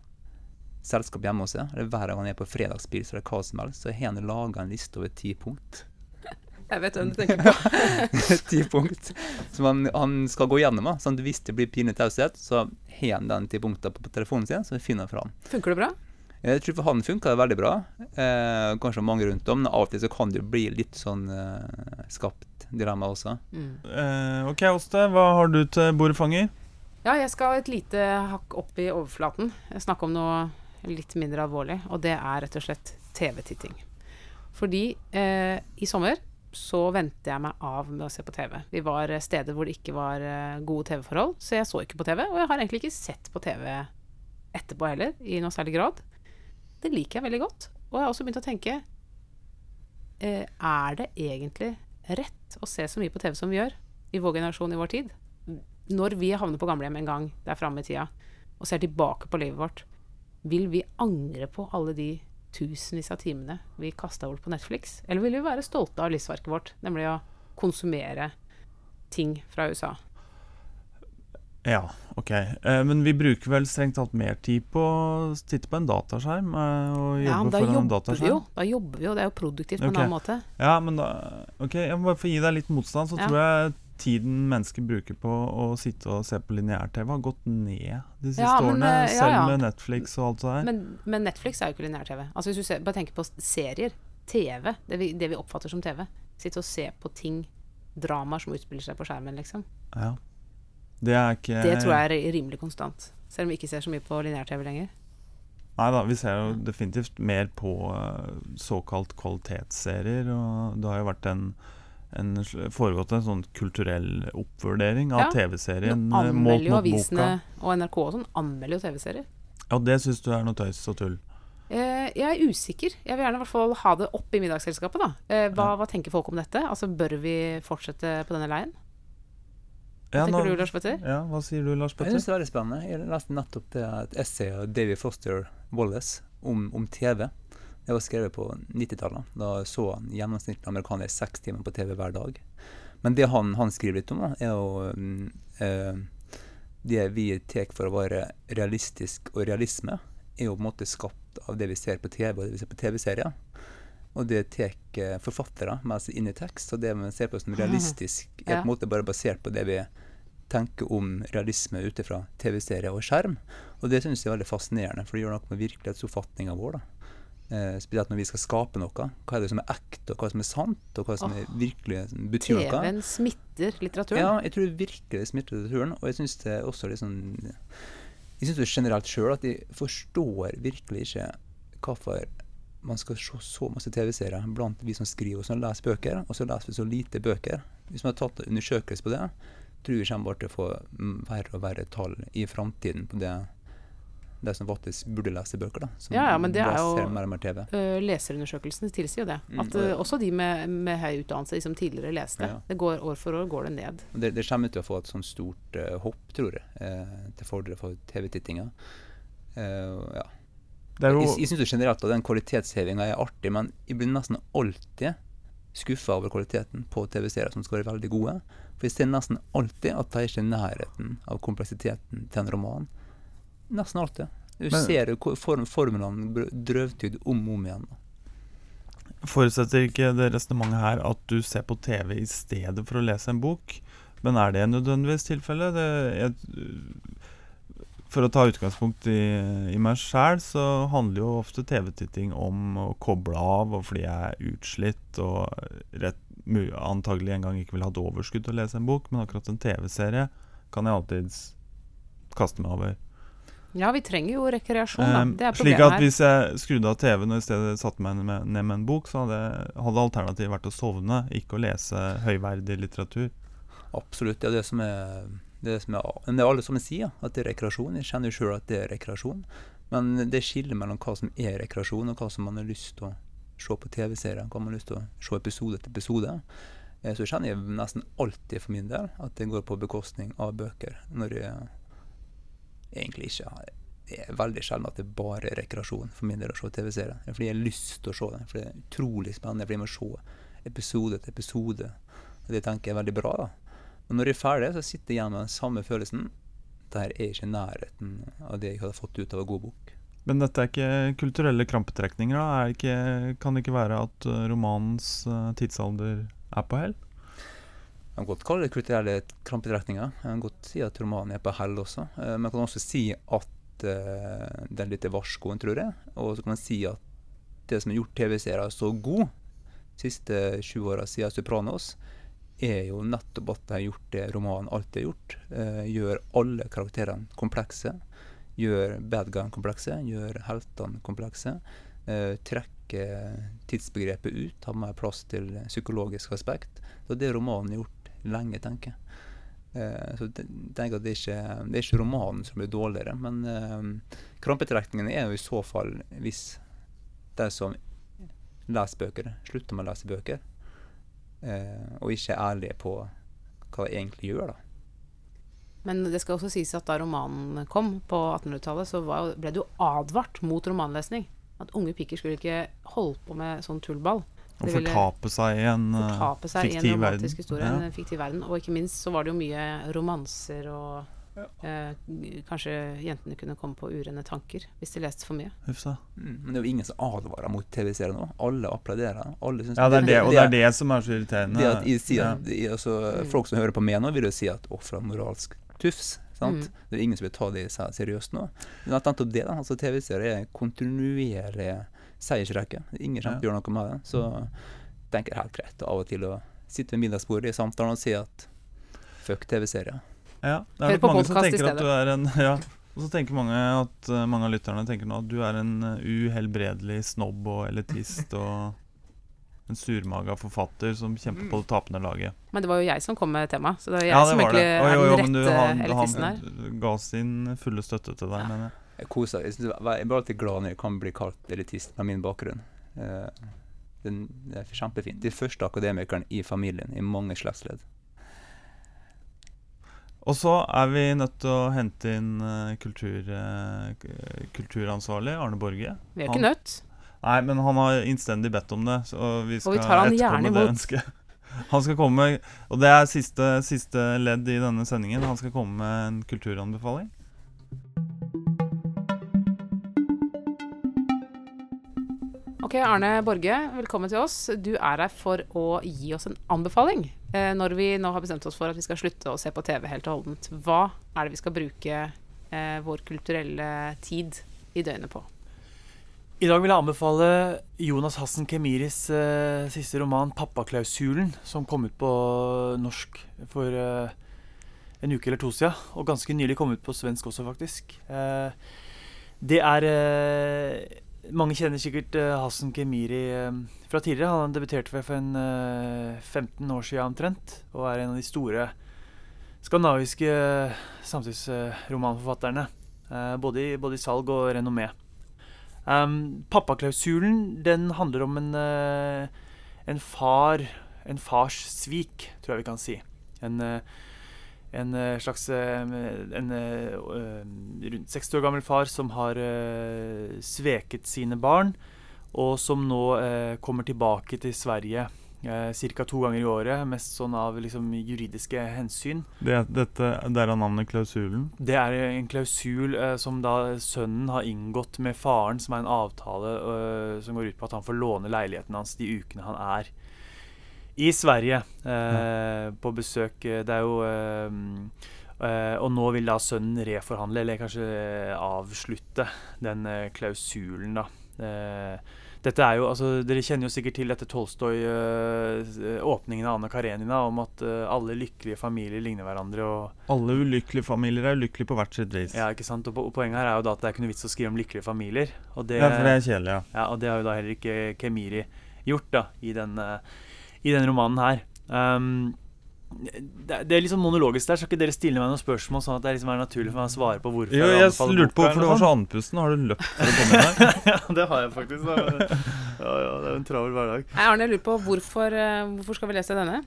selskap hjemme hos seg, eller hver gang han er på fredagspils eller hva som helst, så har han laga en liste over ti punkt. Jeg vet hvem du tenker på. ti punkt som han, han skal gå gjennom. da. Sånn at Hvis det blir pinlig taushet, så har han den ti punkta på, på telefonen sin, så finner han fram. Funker det bra? Jeg tror for han funka det veldig bra. Eh, kanskje mange rundt om, men av og til så kan det jo bli litt sånn eh, skapt dilemma også. Mm. Eh, ok, Åste, hva har du til bordfanger? Ja, jeg skal et lite hakk opp i overflaten. Jeg snakker om noe litt mindre alvorlig, og det er rett og slett TV-titting. Fordi eh, i sommer så vendte jeg meg av med å se på TV. Vi var eh, steder hvor det ikke var eh, gode TV-forhold, så jeg så ikke på TV. Og jeg har egentlig ikke sett på TV etterpå heller, i noe særlig grad. Det liker jeg veldig godt. Og jeg har også begynt å tenke eh, Er det egentlig rett å se så mye på TV som vi gjør, i vår generasjon, i vår tid? Når vi havner på gamlehjem en gang der framme i tida, og ser tilbake på livet vårt, vil vi angre på alle de tusenvis av timene vi kasta bort på Netflix? Eller vil vi være stolte av livsverket vårt, nemlig å konsumere ting fra USA? Ja, ok. Eh, men vi bruker vel strengt tatt mer tid på å sitte på en dataskjerm eh, og jobbe Ja, men da foran en jobber vi dataskjerm? jo. Da jobber vi jo, det er jo produktivt på Ok. en annen måte. Ja, men da Ok, jeg må bare få gi deg litt motstand, så Ja. tror jeg tiden mennesker bruker på å sitte og se på lineær-TV, har gått ned de siste Ja, men, årene. eh, ja, selv ja. med Netflix og alt det der. Men, men Netflix er jo ikke lineær-TV. Altså hvis du ser, bare tenker på serier, TV, det vi, det vi oppfatter som TV. Sitte og se på ting, dramaer som utspiller seg på skjermen, liksom. Ja. Det er ikke Det tror jeg er rimelig konstant. Selv om vi ikke ser så mye på lineær-TV lenger. Nei da, vi ser jo definitivt mer på eh, såkalt kvalitetsserier, og det har jo vært en, en foregått en sånn kulturell oppvurdering av Ja, TV-serien eh, målt mot avisene boka. og NRK og sånn anmelder jo TV-serier. Ja, det syns du er noe tøys og tull. Eh, jeg er usikker. Jeg vil gjerne i hvert fall ha det opp i middagsselskapet. da. Eh, hva, Ja. hva tenker folk om dette? Altså, Bør vi fortsette på denne leien? Hva Ja, tenker nå- du, Lars Petter? Ja, hva sier du, Lars Jeg synes det er veldig spennende. Jeg leste nettopp det, et essay av Davy Foster Wallace om, om TV. Det var skrevet på 90-tallet. Da så han gjennomsnittlig amerikaner seks timer på TV hver dag. Men det han, han skriver litt om, da, er jo mm, eh, Det vi tar for å være realistisk og realisme, er jo på en måte skapt av det vi ser på TV og det vi ser på TV-serier. Og det tar eh, forfattere med seg inn i tekst, og det vi ser på som realistisk, er på en måte bare basert på det vi tenker om realisme ut fra TV-serier og skjerm. Og det syns jeg er veldig fascinerende, for det gjør noe med virkelighetsoppfatninga vår. Eh, spesielt når vi skal skape noe. Hva er det som er ekte, og hva som er sant, og hva som er virkelig betyr noe. TV-en smitter litteraturen. Ja, jeg tror virkelig smitter litteraturen. Og jeg syns det er også litt sånn Jeg syns det generelt sjøl at jeg forstår virkelig ikke hvorfor man skal se så masse TV-serier blant vi som skriver og som leser bøker, og så leser vi så lite bøker. Hvis man har tatt en undersøkelse på det, tror jeg kommer til å få mm, verre og verre tall i framtiden på det de som faktisk burde lese bøker. da, Som Ja, ja, men det er jo- ser mer og mer TV. Uh, leserundersøkelsene tilsier jo det. Mm, At og- uh, også de med, med høy utdannelse, de som tidligere leste, Ja. det går år for år går det ned. Det, det kommer til å få et sånt stort uh, hopp, tror jeg, eh, til fordel for TV-tittinga. Eh, ja. Det er jo Jeg, jeg syns generelt at den kvalitetshevinga er artig, men jeg blir nesten alltid skuffa over kvaliteten på TV-serier som skal være veldig gode. For jeg ser nesten alltid at de er ikke i nærheten av kompleksiteten til en roman. Nesten alltid. Du Men- ser jo form, formelen br- om og om igjen. Forutsetter ikke det resonnementet her at du ser på TV i stedet for å lese en bok? Men er det nødvendigvis tilfellet? For å ta utgangspunkt i, i meg sjæl, så handler jo ofte TV-titting om å koble av, og fordi jeg er utslitt og rett, antagelig en gang ikke ville hatt overskudd til å lese en bok, men akkurat en TV-serie kan jeg alltids kaste meg over. Ja, vi trenger jo rekreasjon, da. Um, Det er slik at her. hvis jeg skrudde av TV-en og i stedet satte meg med, ned med en bok, så hadde, hadde alternativet vært å sovne, ikke å lese høyverdig litteratur. Absolutt. Er det som er det er, det som er, men det er alle som sier at det er rekreasjon. Jeg kjenner jo sjøl at det er rekreasjon. Men det skiller mellom hva som er rekreasjon, og hva som man har lyst til å se på TV-serier. Hva man har lyst til å se episode etter episode. Eh, Så kjenner jeg nesten alltid for min del at det går på bekostning av bøker. Når jeg egentlig ikke Det er veldig sjelden at det bare er rekreasjon for min del å se TV-serier. Er Fordi jeg har lyst til å se det. Fordi det er utrolig spennende. Fordi jeg må se episode etter episode. Og det tenker jeg er veldig bra. da. Og når jeg er ferdig, så sitter jeg igjen med den samme følelsen. Dette er ikke nærheten av det jeg hadde fått ut av en god bok. Men dette er ikke kulturelle krampetrekninger, da? Ikke, kan det ikke være at uh, romanens uh, tidsalder er på hell? Jeg kan godt kalle det kulturelle krampetrekninger. Jeg kan godt si at romanen er på hell også. Eh, Men jeg kan også si at uh, den er litt varskoen, tror jeg. Og så kan man si at det som har gjort TV-serier så god de siste 20 åra siden 'Sopranos', er jo nettopp at de har gjort det romanen alltid har gjort. Uh, gjør alle karakterene komplekse. Gjør bad guy-komplekse, gjør heltene komplekse. Eh, trekker tidsbegrepet ut, ha mer plass til psykologisk aspekt. Så det romanen gjort lenge, tenker jeg. Eh, så tenker at det er, ikke, det er ikke romanen som blir dårligere, men eh, krampetrekningen er jo i så fall hvis de som leser bøker, slutter med å lese bøker, eh, og ikke er ærlige på hva de egentlig gjør, da. Men det skal også sies at da romanen kom på 1800-tallet, så var, ble det jo advart mot romanlesning. At unge piker skulle ikke holde på med sånn tullball. Å fortape seg i en Fortape seg i en fiktiv verden. historie, Ja. en fiktiv verden. Og ikke minst så var det jo mye romanser og eh, Kanskje jentene kunne komme på urene tanker hvis de leste for mye. Huff da. Mm, men det er jo ingen som advarer mot TV-serier nå. Alle applauderer. Alle Ja, det er det, og det er det som er så irriterende. Det at jeg sier Ja. altså, Mm. Folk som hører på meg nå, vil jo si at 'å, for en moralsk tufs'. Sant? Mm. Det er ingen som vil ta det se- seriøst nå. Men at nettopp det, da, altså TV-serier er en kontinuerlig seiersrekke. Ingen til å noe med det. Så tenker jeg helt greit av og til å sitte ved middagsbordet i samtalen og si at fuck TV-serier. Ja, det Hør er nok på mange som tenker at du er en ja. Og så tenker mange at uh, mange av lytterne tenker nå at du er en uh, uhelbredelig snobb og elitist og en surmaga forfatter som kjemper på det tapende laget. Men det var jo jeg som kom med temaet, så det var jeg Ja, det som var egentlig det. Oi, oi, oi, du, han, elitisten her. han ga sin fulle støtte til deg, Ja. mener jeg. Jeg koser jeg, er- jeg blir alltid glad når jeg kan bli kalt elitist med min bakgrunn. Eh, den, det er kjempefint. De første akademikerne i familien i mange slektsledd. Og så er vi nødt til å hente inn uh, kultur, uh, kulturansvarlig, Arne Borge. Vi er ikke nødt. Nei, men han har innstendig bedt om det, så vi skal vi tar han gjerne imot. det ønsket. Han skal komme, og det er siste, siste ledd i denne sendingen, han skal komme med en kulturanbefaling. Ok, Arne Borge, velkommen til oss. Du er her for å gi oss en anbefaling. Eh, når vi nå har bestemt oss for at vi skal slutte å se på TV helt og holdent, hva er det vi skal bruke eh, vår kulturelle tid i døgnet på? I dag vil jeg anbefale Jonas Hassen Kemiris eh, siste roman 'Pappaklausulen', som kom ut på norsk for eh, en uke eller to siden, og ganske nylig kom ut på svensk også, faktisk. Eh, det er eh, Mange kjenner sikkert eh, Hassen Kemiri eh, fra tidligere. Han debuterte for en eh, 15 år siden omtrent, og er en av de store skandinaviske samtidsromanforfatterne. Både, både i salg og renommé. Um, pappaklausulen den handler om en, uh, en far En fars svik, tror jeg vi kan si. En, uh, en uh, slags En rundt 60 år gammel far som har sveket sine barn, og som nå kommer tilbake til Sverige ca. to ganger i året, mest sånn av liksom, juridiske hensyn. Det, dette, Derav navnet klausulen. Det er en klausul eh, som da sønnen har inngått med faren, som er en avtale eh, som går ut på at han får låne leiligheten hans de ukene han er i Sverige eh, på besøk. Det er jo eh, eh, Og nå vil da sønnen reforhandle, eller kanskje eh, avslutte, den eh, klausulen, da. Eh, dette er jo, altså Dere kjenner jo sikkert til dette Tolstoy-åpningen av Anna Karenina om at eh, alle lykkelige familier ligner hverandre. og Alle ulykkelige familier er ulykkelige på hvert sitt vis. ja, ikke sant? Og, og Poenget her er jo da at det er ikke noe vits å skrive om lykkelige familier. Og det, Ja, for det er kjedelig, ja. ja, og det har jo da heller ikke Kemiri gjort da, i den, eh, i den romanen her. Um, det, det er litt sånn monologisk der. Skal ikke dere stille meg noen spørsmål, sånn at det liksom er naturlig for meg å svare på hvorfor Jo, jeg anbefale lurte på for hvorfor du var så andpusten. Har du løpt for å komme inn her? ja, det har jeg faktisk. Da. Ja, ja, det er en travel hverdag. Arne, jeg lurer på hvorfor, eh, hvorfor skal vi lese denne?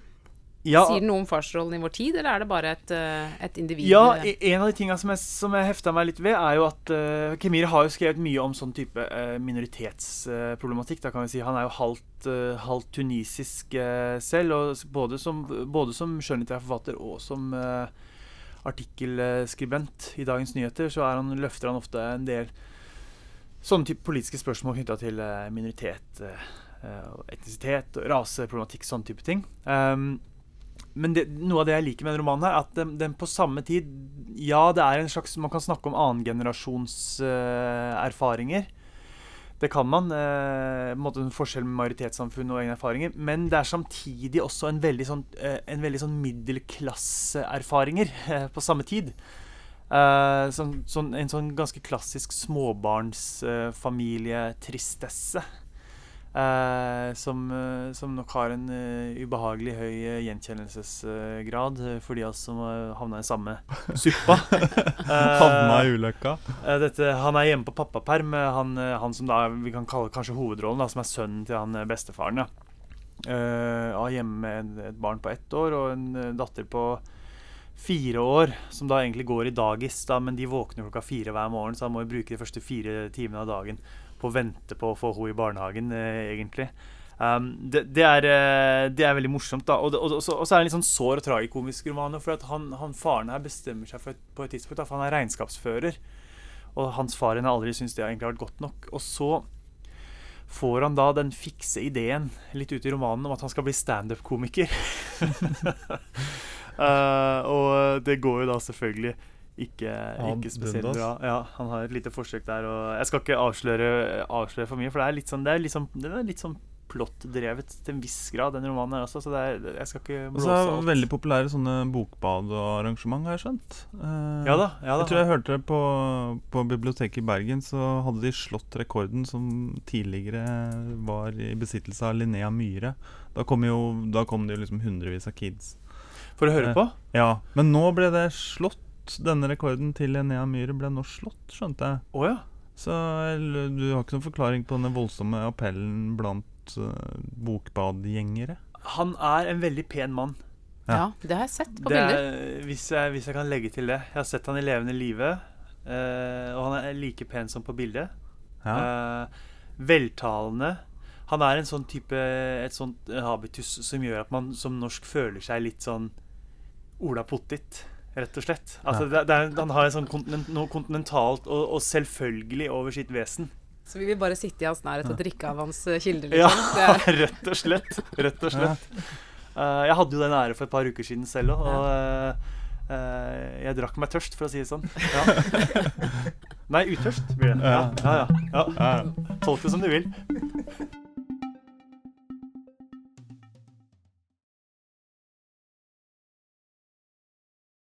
Ja, Sier det noe om farsrollen i vår tid, eller er det bare et, eh, et individ? Ja, en av de tingene som jeg, som jeg hefta meg litt ved, er jo at uh, Kemir har jo skrevet mye om sånn type uh, minoritetsproblematikk. da kan vi si. Han er jo halvt, uh, halvt tunisisk selv, og både som, både som skjønnlitterær og som artikkelskribent i Dagens Nyheter, så er han, løfter han ofte en del sånne type politiske spørsmål knytta til minoritet, etnisitet, og raseproblematikk, sånne type ting. Um, men det, noe av det jeg liker med denne romanen, her, er at den, den på samme tid Ja, det er en slags Man kan snakke om annengenerasjons uh, erfaringer. Det kan man. Uh, en en forskjell med majoritetssamfunn og egne erfaringer. Men det er samtidig også en veldig sånn, uh, sånn middelklasseerfaringer uh, på samme tid. Uh, sånn, sånn, en sånn ganske klassisk småbarnsfamilietristesse. Eh, som, eh, som nok har en eh, ubehagelig høy eh, gjenkjennelsesgrad for de av oss som havna i samme suppa. Eh, Havna i ulykka. Eh, dette, han er hjemme på pappaperm, eh, han, eh, han som da vi kan kalle kanskje hovedrollen, da, som er sønnen til han eh, bestefaren. Ja. Uh, har hjemme med et barn på ett år og en eh, datter på fire år, som da egentlig går i dagis, da, men de våkner klokka fire hver morgen, så han må jo bruke de første fire timene av dagen på å vente på å få henne i barnehagen, eh, egentlig. Um, det, det, er, eh, det er veldig morsomt, da. Og, det, og, så, og så er det en litt sånn sår og tragikomisk roman. For han, han faren her bestemmer seg et, på et tidspunkt, da, for han er regnskapsfører. Og hans far har aldri syntes det har vært godt nok. Og så får han da den fikse ideen litt ut i romanen om at han skal bli standup-komiker. uh, og det går jo da selvfølgelig ikke, ikke spesielt bra. Ja, han har et lite forsøk der. Jeg skal ikke avsløre, avsløre for mye, for det er litt sånn, det er litt sånn, det er litt sånn plottdrevet til en viss grad, den romanen her også. Så det er, jeg skal ikke blåse så alt. veldig populære sånne bokbad og arrangement, har jeg skjønt. Eh, Ja da. ja da. Jeg tror jeg hørte det på, på biblioteket i Bergen, så hadde de slått rekorden som tidligere var i besittelse av Linnea Myhre. Da kom, jo, da kom det jo liksom hundrevis av kids. For å høre på? Ja, Men nå ble det slått. Denne rekorden til Enea Myhre ble nå slått, skjønte jeg. Oh, ja. Så du har ikke noen forklaring på denne voldsomme appellen blant uh, bokbadgjengere? Han er en veldig pen mann. ja, det har jeg sett på Det bilder. er, hvis, jeg, hvis jeg kan legge til det. Jeg har sett han i levende live. uh, og han er like pen som på bildet. Ja. Uh, veltalende. Han er en sånn type Et sånt habitus som gjør at man som norsk føler seg litt sånn Ola Pottit, rett og slett. Altså, det, det er, han har en sånn kontinent, noe kontinentalt og, og selvfølgelig over sitt vesen. Så vi vil bare sitte i hans nærhet og drikke av hans eh, kilder, liksom. Er, rett og slett. Rett og slett. Uh, jeg hadde jo den ære for et par uker siden selv òg, og uh, uh, jeg drakk meg tørst, for å si det sånn. Ja. Nei, utørst blir det. Ja, ja, ja. ja. Ja. Tolk det som du vil.